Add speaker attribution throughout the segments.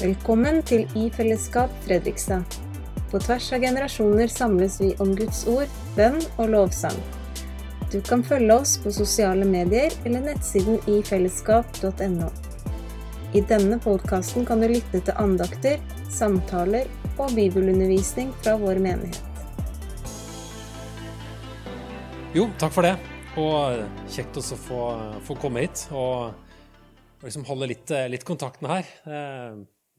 Speaker 1: Velkommen til I fellesskap Fredrikstad. På tvers av generasjoner samles vi om Guds ord, bønn og lovsang. Du kan følge oss på sosiale medier eller nettsiden ifellesskap.no. I denne podkasten kan du lytte til andakter, samtaler og bibelundervisning fra vår menighet.
Speaker 2: Jo, takk for det. Og kjekt også å få, få komme hit og, og liksom holde litt, litt kontakten her.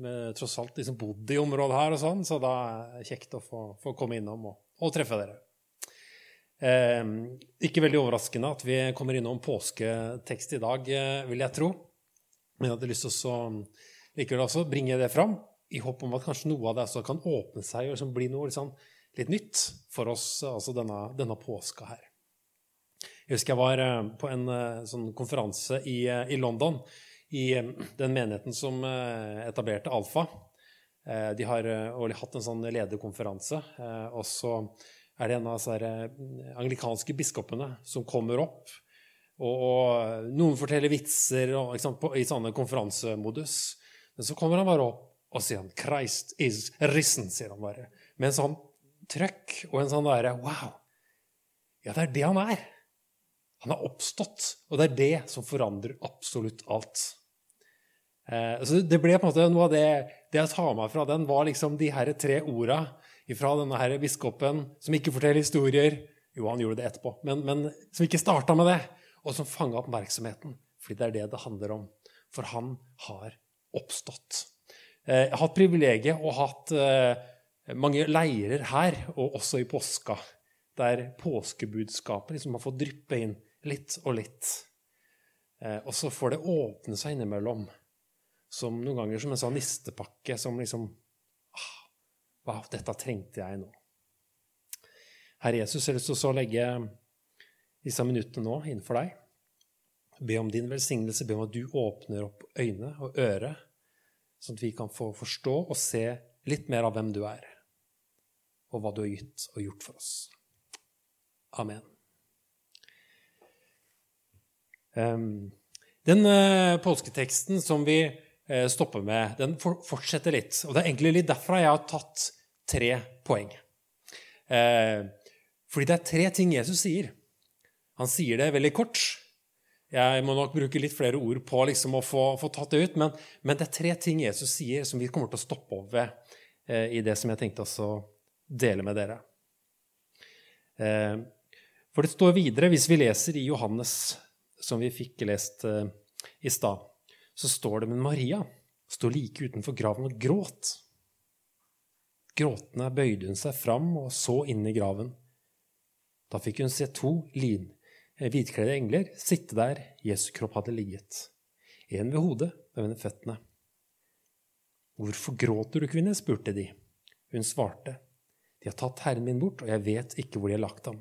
Speaker 2: Med tross alt liksom bodd i området her, og sånn, så da er det kjekt å få, få komme innom og, og treffe dere. Eh, ikke veldig overraskende at vi kommer innom påsketekst i dag, eh, vil jeg tro. Men jeg hadde lyst til å likevel også bringe det fram, i håp om at kanskje noe av det også kan åpne seg og liksom bli noe liksom, litt nytt for oss altså denne, denne påska her. Jeg husker jeg var eh, på en eh, sånn konferanse i, eh, i, London, i den menigheten som etablerte Alfa. De har årlig hatt en sånn lederkonferanse. Og så er det en av disse anglikanske biskopene som kommer opp. Og, og noen forteller vitser og, sant, på, i sånne konferansemodus. Men så kommer han bare opp og sier han, 'Christ is risen', sier han bare. Med en sånn trøkk og en sånn derre Wow! Ja, det er det han er. Han har oppstått, og det er det som forandrer absolutt alt. Eh, så det ble på en måte noe av det, det jeg tar meg fra den, var liksom de her tre orda fra denne her biskopen, som ikke forteller historier. Jo, han gjorde det etterpå, men, men som ikke starta med det, og som fanga oppmerksomheten. Fordi det er det det handler om. For han har oppstått. Eh, jeg har hatt privilegiet og hatt eh, mange leirer her, og også i påska, der påskebudskapet liksom har fått dryppe inn litt og litt. Og så får det åpne seg innimellom, som noen ganger som en sånn nistepakke som liksom ah, Wow, dette trengte jeg nå. Herre Jesus, jeg har lyst til å legge disse minuttene nå innenfor deg. Be om din velsignelse, be om at du åpner opp øyne og øre, sånn at vi kan få forstå og se litt mer av hvem du er, og hva du har gitt og gjort for oss. Amen. Ehm, den eh, påsketeksten som vi eh, stopper med, den fortsetter litt. Og det er egentlig litt derfra jeg har tatt tre poeng. Eh, fordi det er tre ting Jesus sier. Han sier det veldig kort. Jeg må nok bruke litt flere ord på liksom å få, få, tatt det ut, men, men, det er tre ting Jesus sier som vi kommer til å stoppe opp ved eh, i det som jeg tenkte å dele med dere. Eh, for det står videre, hvis vi leser i Johannes som vi fikk lest eh, i stad, så står det Men Maria sto like utenfor graven og gråt. Gråtende bøyde hun seg fram og så inn i graven. Da fikk hun se to lin, eh, hvitkledde engler sitte der Jesu kropp hadde ligget, en ved hodet en ved føttene. Hvorfor gråter du, kvinne? spurte de. Hun svarte, De har tatt Herren min bort, og jeg vet ikke hvor de har lagt ham.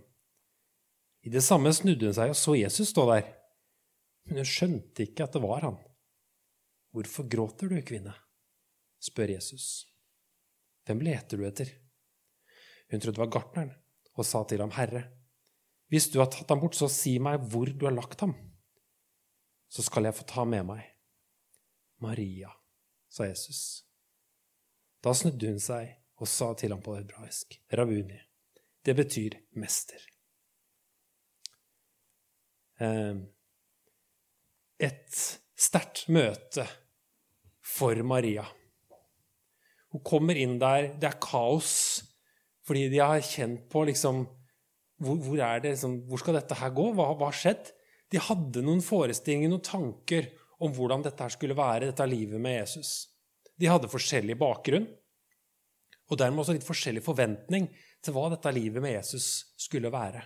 Speaker 2: I det samme snudde hun seg og så Jesus stå der. Men hun skjønte ikke at det var han. Hvorfor gråter du, kvinne? spør Jesus. Hvem leter du etter? Hun trodde det var gartneren, og sa til ham, Herre, hvis du har tatt ham bort, så si meg hvor du har lagt ham, så skal jeg få ta med meg. Maria, sa Jesus. Da snudde hun seg og sa til ham på hebraisk, Ravuni. Det betyr mester. Eh, et sterkt møte for Maria. Hun kommer inn der, det er kaos, fordi de har kjent på liksom Hvor, hvor, det, liksom, hvor skal dette her gå? Hva har skjedd? De hadde noen forestillinger, noen tanker om hvordan dette her skulle være, dette livet med Jesus. De hadde forskjellig bakgrunn, og dermed også litt forskjellig forventning til hva dette livet med Jesus skulle være.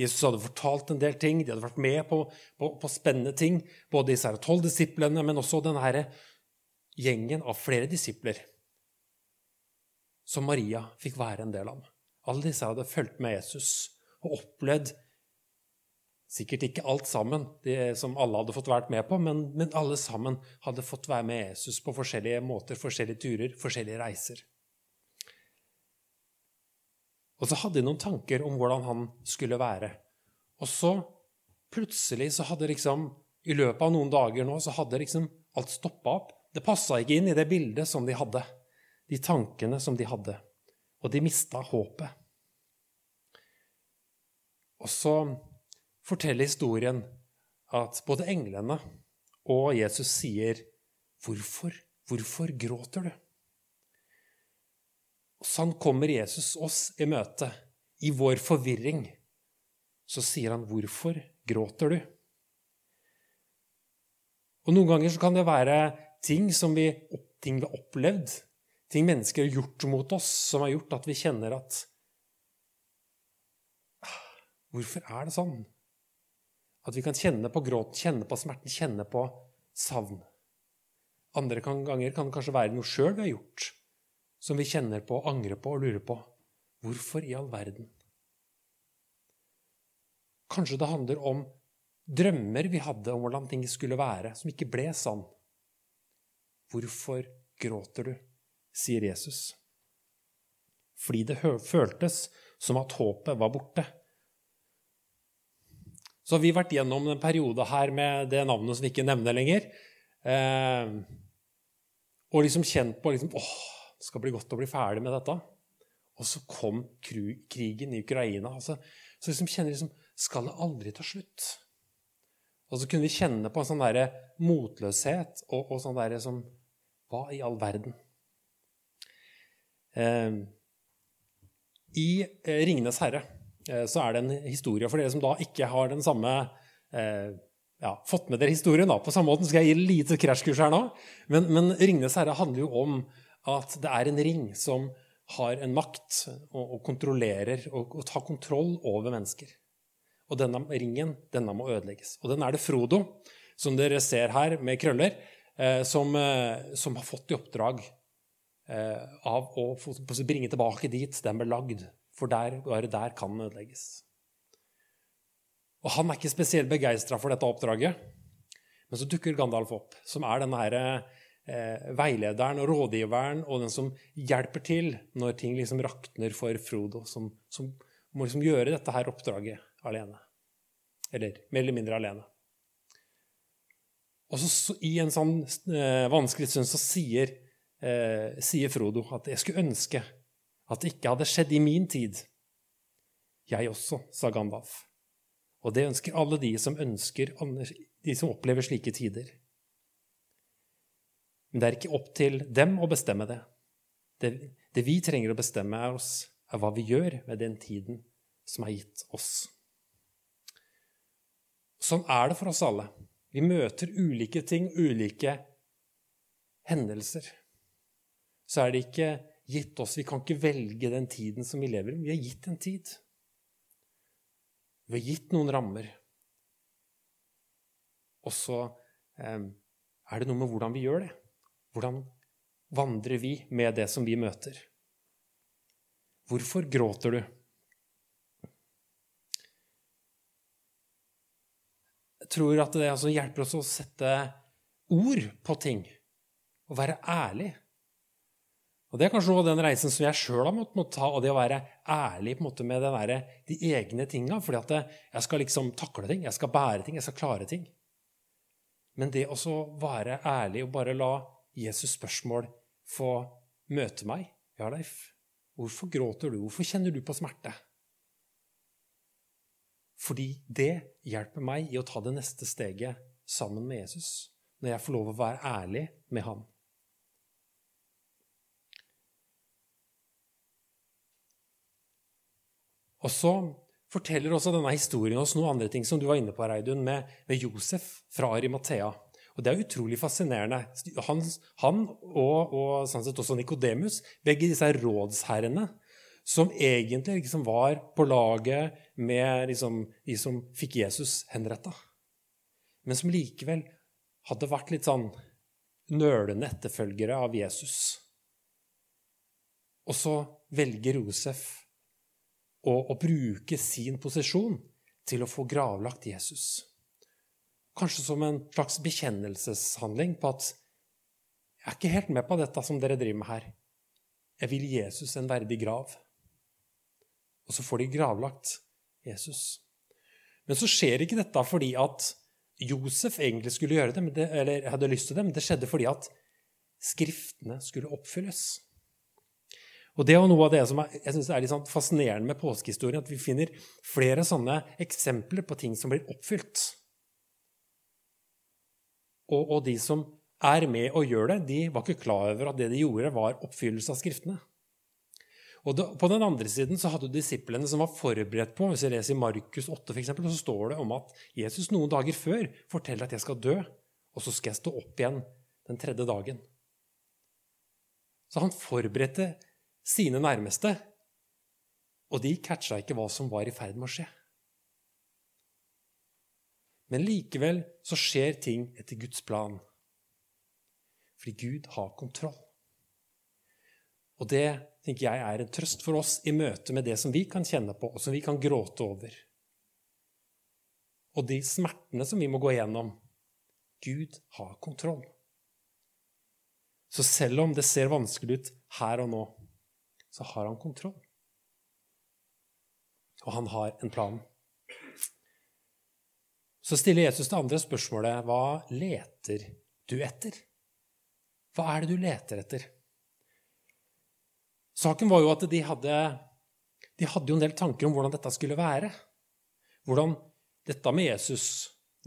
Speaker 2: Jesus hadde fortalt en del ting, de hadde vært med på, på, på spennende ting. Både disse tolv disiplene, men også denne gjengen av flere disipler som Maria fikk være en del av. Alle disse hadde fulgt med Jesus og opplevd sikkert ikke alt sammen, det som alle hadde fått vært med på, men, men alle sammen hadde fått være med Jesus på forskjellige måter, forskjellige turer, forskjellige reiser. Og så hadde de noen tanker om hvordan han skulle være. Og så plutselig så hadde liksom I løpet av noen dager nå så hadde liksom alt stoppa opp. Det passa ikke inn i det bildet som de hadde, de tankene som de hadde. Og de mista håpet. Og så forteller historien at både englene og Jesus sier, 'Hvorfor, hvorfor gråter du?' Sånn kommer Jesus oss i møte. I vår forvirring så sier han, 'Hvorfor gråter du?' Og Noen ganger kan det være ting som vi, ting vi har opplevd, ting mennesker har gjort mot oss, som har gjort at vi kjenner at Hvorfor er det sånn? At vi kan kjenne på gråten, kjenne på smerten, kjenne på savn. Andre ganger kan det kanskje være noe sjøl vi har gjort, som vi kjenner på, angrer på og lurer på. Hvorfor i all verden? Kanskje det handler om drømmer vi hadde om hvordan ting skulle være, som ikke ble sann. Hvorfor gråter du? sier Jesus. Fordi det føltes som at håpet var borte. Så har vi vært gjennom en periode her med det navnet som vi ikke nevner lenger. Eh, og liksom kjent på liksom, åh, det skal bli godt å bli ferdig med dette. Og så kom krigen i Ukraina. Altså, så liksom kjenner liksom Skal det aldri ta slutt? Og så kunne vi kjenne på en sånn der motløshet og, og sånn derre som Hva i all verden? Eh, I eh, 'Ringenes herre' Eh, så er det en historie for dere som da ikke har den samme eh, ja, fått med dere historien. da. På samme måte skal jeg gi lite krasjkurs her nå. Men, men 'Ringenes herre' handler jo om at det er en ring som har en makt og, og kontrollerer og, og, tar kontroll over mennesker. Og denne ringen denne må ødelegges. Og den er det Frodo, som dere ser her med krøller, eh, som, eh, som, har fått i oppdrag eh, av å bringe tilbake dit den ble lagd for der, bare der kan den ødelegges. Og Han er ikke spesielt begeistra for dette oppdraget. Men så dukker Gandalf opp, som er denne her, eh, veilederen og rådgiveren og den som hjelper til når ting liksom rakner for Frodo, som, som må liksom gjøre dette her oppdraget alene. Eller mer eller mindre alene. Og så, I en sånn eh, vanskelig stund så sier, eh, sier Frodo at 'jeg skulle ønske at det ikke hadde skjedd i min tid. Jeg også, sa Gandalf. Og det ønsker alle de som ønsker de som opplever slike tider. Men det er ikke opp til dem å bestemme det. Det, det vi trenger å bestemme er oss, er hva vi gjør med den tiden som er gitt oss. Sånn er det for oss alle. Vi møter ulike ting, ulike hendelser. Så er det ikke gitt oss. Vi kan ikke velge den tiden som vi lever i. Vi har gitt en tid. Vi har gitt noen rammer. Og så eh, er det noe med hvordan vi gjør det. Hvordan vandrer vi med det som vi møter? Hvorfor gråter du? Jeg tror at det altså hjelper oss å sette ord på ting. Å være ærlig. Og Det er kanskje noe av den reisen som jeg sjøl har måttet ta, og det å være ærlig måte med der, de egne tinga. fordi at jeg skal liksom takle ting, jeg skal bære ting, jeg skal klare ting. Men det å være ærlig og bare la Jesus' spørsmål få møte meg Ja, Leif, hvorfor gråter du? Hvorfor kjenner du på smerte? Fordi det hjelper meg i å ta det neste steget sammen med Jesus, når jeg får lov å være ærlig med ham. Og så forteller også denne historien oss noen andre ting som du var inne på, Reidun, med, med Josef fra Arimathea. Og Det er utrolig fascinerende. Han, han og, og sånn sett også Nikodemus, begge disse rådsherrene, som egentlig liksom var på laget med liksom, de som fikk Jesus henretta, men som likevel hadde vært litt sånn nølende etterfølgere av Jesus. Og så velger Josef å, å bruke sin posisjon til å få gravlagt Jesus. Kanskje som en slags bekjennelseshandling på at jeg er ikke helt med på dette som dere driver med her. Jeg vil Jesus en verdig grav. Og så får de gravlagt Jesus. Men så skjer ikke dette fordi at Josef egentlig skulle gjøre det, eller hadde lyst til det, men det skjedde fordi at Skriftene skulle oppfylles. Og Det er noe av det som jeg synes er litt sånn fascinerende med påskehistorien, at vi finner flere sånne eksempler på ting som blir oppfylt. Og, og de som er med og gjør det, de var ikke klar over at det de gjorde, var oppfyllelse av Skriftene. Og da, På den andre siden så hadde du disiplene som var forberedt på Hvis jeg leser Markus 8, for eksempel, så står det om at Jesus noen dager før forteller at jeg skal dø, og så skal jeg stå opp igjen den tredje dagen. Så han forberedte sine nærmeste, og de catcha ikke hva som var i ferd med å skje. Men likevel så skjer ting etter Guds plan. Fordi Gud har kontroll. Og det tenker jeg er en trøst for oss i møte med det som vi kan kjenne på, og som vi kan gråte over. Og de smertene som vi må gå igjennom. Gud har kontroll. Så selv om det ser vanskelig ut her og nå, så har han kontroll. Og han har en plan. Så stiller Jesus det andre spørsmålet hva leter du etter? Hva er det du leter etter? Saken var jo at de hadde, de hadde en del tanker om hvordan dette skulle være. Hvordan dette med Jesus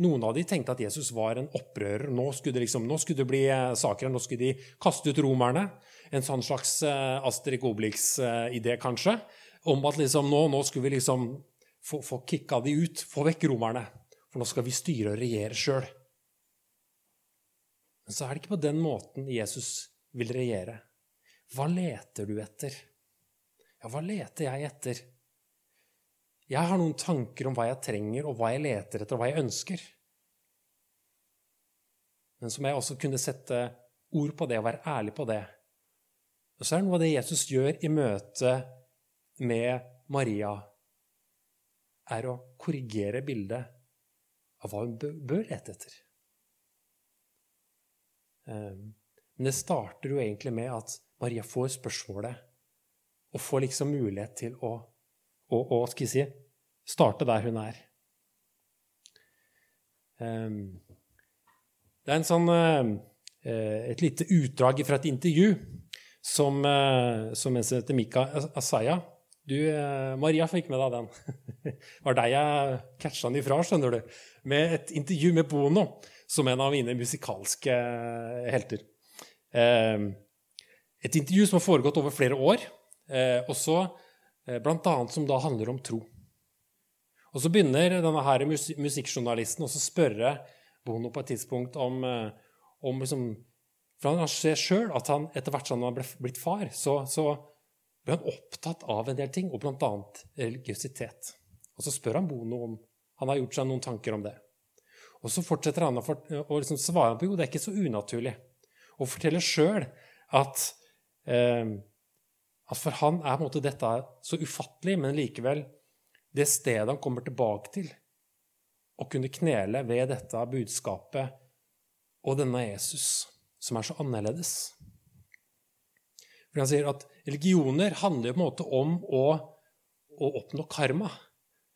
Speaker 2: Noen av de tenkte at Jesus var en opprører. Nå skulle det, liksom, nå skulle det bli eh, saker, nå skulle de kaste ut romerne. En sånn slags Astrid Asterix Obelix-idé, kanskje, om at liksom, nå, nå skulle vi liksom få, få kicka de ut, få vekk romerne. For nå skal vi styre og regjere sjøl. Men så er det ikke på den måten Jesus vil regjere. Hva leter du etter? Ja, hva leter jeg etter? Jeg har noen tanker om hva jeg trenger, og hva jeg leter etter, og hva jeg ønsker. Men som jeg også kunne sette ord på det og være ærlig på det. Og så er det noe av det Jesus gjør i møte med Maria, er å korrigere bildet av hva hun bør lete etter. Ehm, men det starter jo egentlig med at Maria får spørsmålet og får liksom mulighet til å, å, å skal jeg si, starte der hun er. Ehm, det er en sånn, eh, et lite utdrag fra et intervju som, eh, som en som heter Mika Asaya du, eh, Maria fikk med deg den. Det var deg jeg catcha den ifra, skjønner du. Med et intervju med Bono som en av mine musikalske eh, helter. Eh, et intervju som har foregått over flere år, og så annet som da handler om tro. Og så begynner denne her musikkjournalisten å spørre Bono på et tidspunkt om, om liksom, For han ser sjøl at han etter hvert som han har blitt far, så, så ble han opptatt av en del ting, og bl.a. religiøsitet. Og så spør han Bono om han har gjort seg noen tanker om det. Og så fortsetter han å liksom svare på jo, det er ikke så unaturlig. Og forteller sjøl at, eh, at, for han er på en måte dette så ufattelig, men likevel det stedet han kommer tilbake til. Å kunne knele ved dette budskapet og denne Jesus, som er så annerledes. For han sier at religioner handler på en måte om å, å oppnå karma.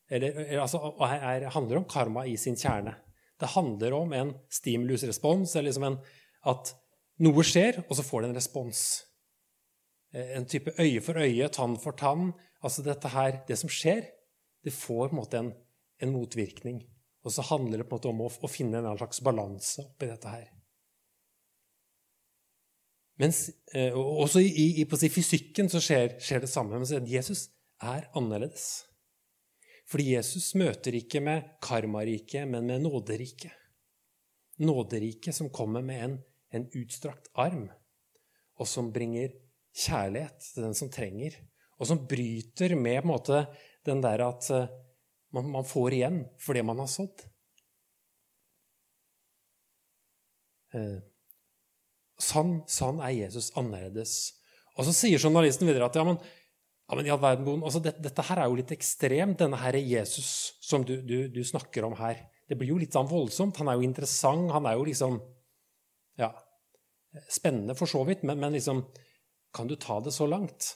Speaker 2: Eller, altså, er, handler om karma i sin kjerne. Det handler om en stimulus-respons, eller liksom en, at noe skjer, og så får det en respons. Eh, en type øye for øye, tann for tann. Altså dette her, Det som skjer, det får på en måte en, en motvirkning. Og så handler det på en måte om å, å finne en slags balanse oppi dette her. Mens, eh, også i, i, i fysikken så skjer, skjer, det samme. Men Jesus er annerledes. Fordi Jesus møter ikke med karmariket, men med nåderiket. Nåderiket som kommer med en, en, utstrakt arm, og som bringer kjærlighet til den som trenger, og som bryter med måte, den der at eh, man, man får igjen for det man har sådd. Eh, Sånn, sånn er Jesus annerledes. Og så sier journalisten videre at ja, men, ja, men i all verden, altså, dette, dette, her er jo litt ekstremt, denne herre Jesus som du, du, du, snakker om her. Det blir jo litt sånn voldsomt. Han er jo interessant. Han er jo liksom Ja, spennende for så vidt, men, men liksom Kan du ta det så langt?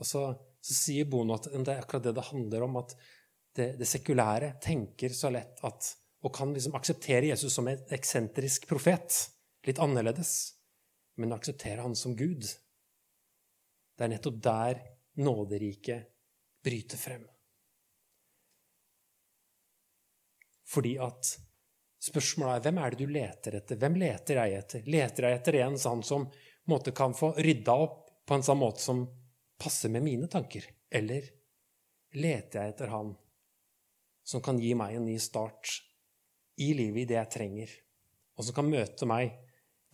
Speaker 2: Og så, så sier Bono at det er akkurat det det handler om, at det, det sekulære tenker så lett at Og kan liksom akseptere Jesus som en eksentrisk profet litt annerledes. men akseptere Han som Gud. Det er nettopp der nåderiket bryter frem. Fordi at spørsmålet er hvem er det du leter etter? Hvem leter jeg etter? Leter jeg etter en sånn som måte, kan få rydda opp på en sånn måte som passer med mine tanker? Eller leter jeg etter han som kan gi meg en ny start i livet, i det jeg trenger, og som kan møte meg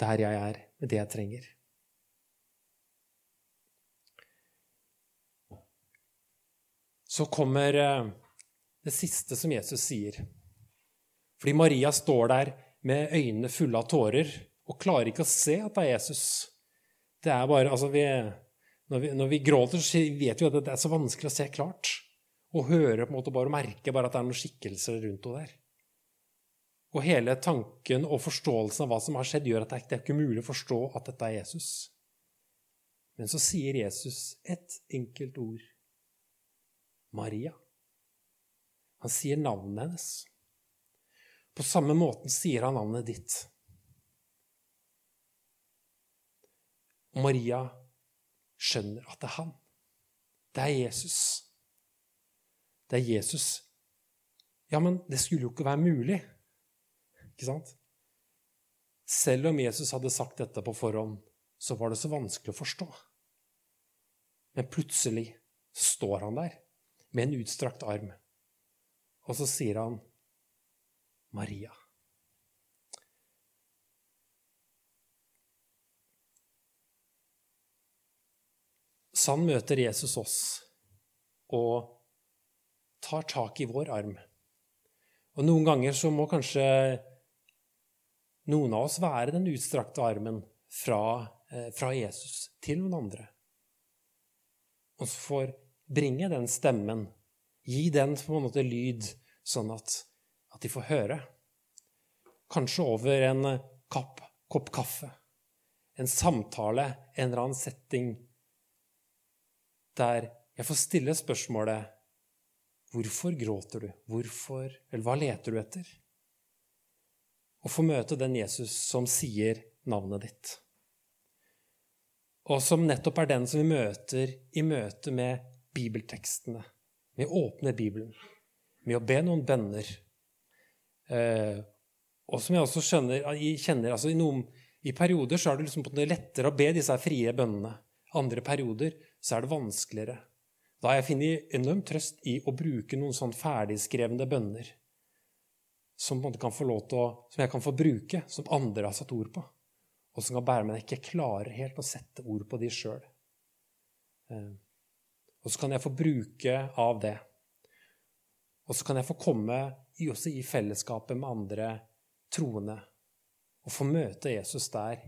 Speaker 2: der jeg er, med det jeg trenger? Så kommer eh, det siste som Jesus sier. Fordi Maria står der med øynene fulle av tårer og klarer ikke å se at det er Jesus. Det er bare, altså vi, når, vi, når vi gråter, så vet vi at det er så vanskelig å se klart. Og høre på en måte bare merke bare at det er noen skikkelser rundt henne der. Og hele tanken og forståelsen av hva som har skjedd, gjør at det er ikke mulig å forstå at dette er Jesus. Men så sier Jesus et enkelt ord. Maria. Han sier navnet hennes. På samme måten sier han navnet ditt. Og Maria skjønner at det er han. Det er Jesus. Det er Jesus. Ja, men det skulle jo ikke være mulig. Ikke sant? Selv om Jesus hadde sagt dette på forhånd, så var det så vanskelig å forstå. Men plutselig står han der med en utstrakt arm, og så sier han Maria. Sann møter Jesus oss og tar tak i vår arm. Og Noen ganger så må kanskje noen av oss være den utstrakte armen fra, eh, fra Jesus til noen andre. Og så får bringe den stemmen, gi den på en måte lyd, sånn at at de får høre. Kanskje over en eh, kapp, kopp kaffe, en samtale, en eller annen setting der jeg får stille spørsmålet Hvorfor gråter du? Hvorfor Eller hva leter du etter? Å få møte den Jesus som sier navnet ditt. Og som nettopp er den som vi møter i møte med bibeltekstene, med å åpne Bibelen, med å be noen bønner Eh, og som jeg også skjønner, kjenner altså i, noen, i perioder så er det liksom lettere å be disse frie bønnene. Andre perioder så er det vanskeligere. Da har jeg funnet enorm trøst i å bruke noen sånn ferdigskrevne bønner som, kan få lov til å, som jeg kan få bruke, som andre har satt ord på. Og som kan bære meg ikke klarer helt å sette ord på de sjøl. Eh, og så kan jeg få bruke av det. Og så kan jeg få komme også i fellesskapet med andre troende og få møte Jesus der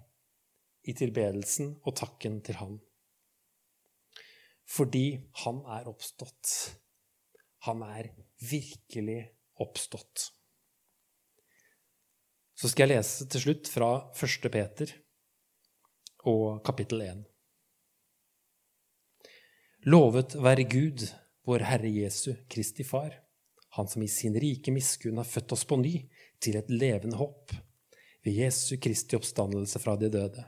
Speaker 2: i tilbedelsen og takken til han. Fordi han er oppstått. Han er virkelig oppstått. Så skal jeg lese til slutt fra 1. Peter og kapittel 1. Lovet være Gud, vår Herre Jesu Kristi Far han som i sin rike miskunn har født oss på ny til et levende håp ved Jesu Kristi oppstandelse fra de døde,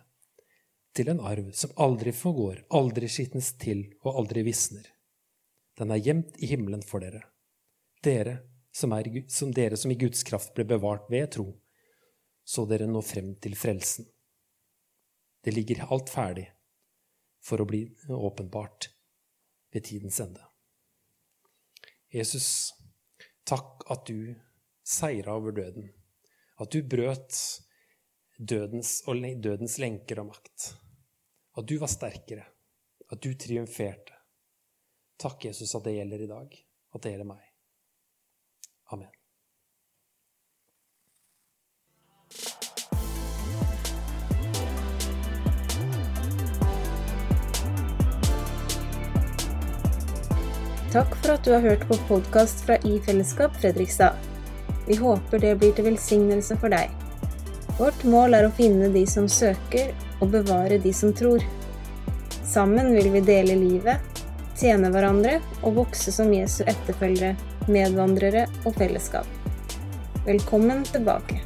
Speaker 2: til en arv som aldri forgår, aldri skitnes til og aldri visner. Den er gjemt i himmelen for dere, dere som, er, som dere som i Guds kraft ble bevart ved tro, så dere nå frem til frelsen. Det ligger alt ferdig for å bli åpenbart ved tidens ende. Jesus Takk at du seira over døden. At du brøt dødens, dødens lenker og makt. At du var sterkere. At du triumferte. Takk, Jesus, at det gjelder i dag. At det gjelder meg. Amen.
Speaker 1: Takk for at du har hørt på podkast fra I Fellesskap Fredrikstad. Vi håper det blir til velsignelse for deg. Vårt mål er å finne de som søker, og bevare de som tror. Sammen vil vi dele livet, tjene hverandre og vokse som Jesu etterfølgere, medvandrere og fellesskap. Velkommen tilbake.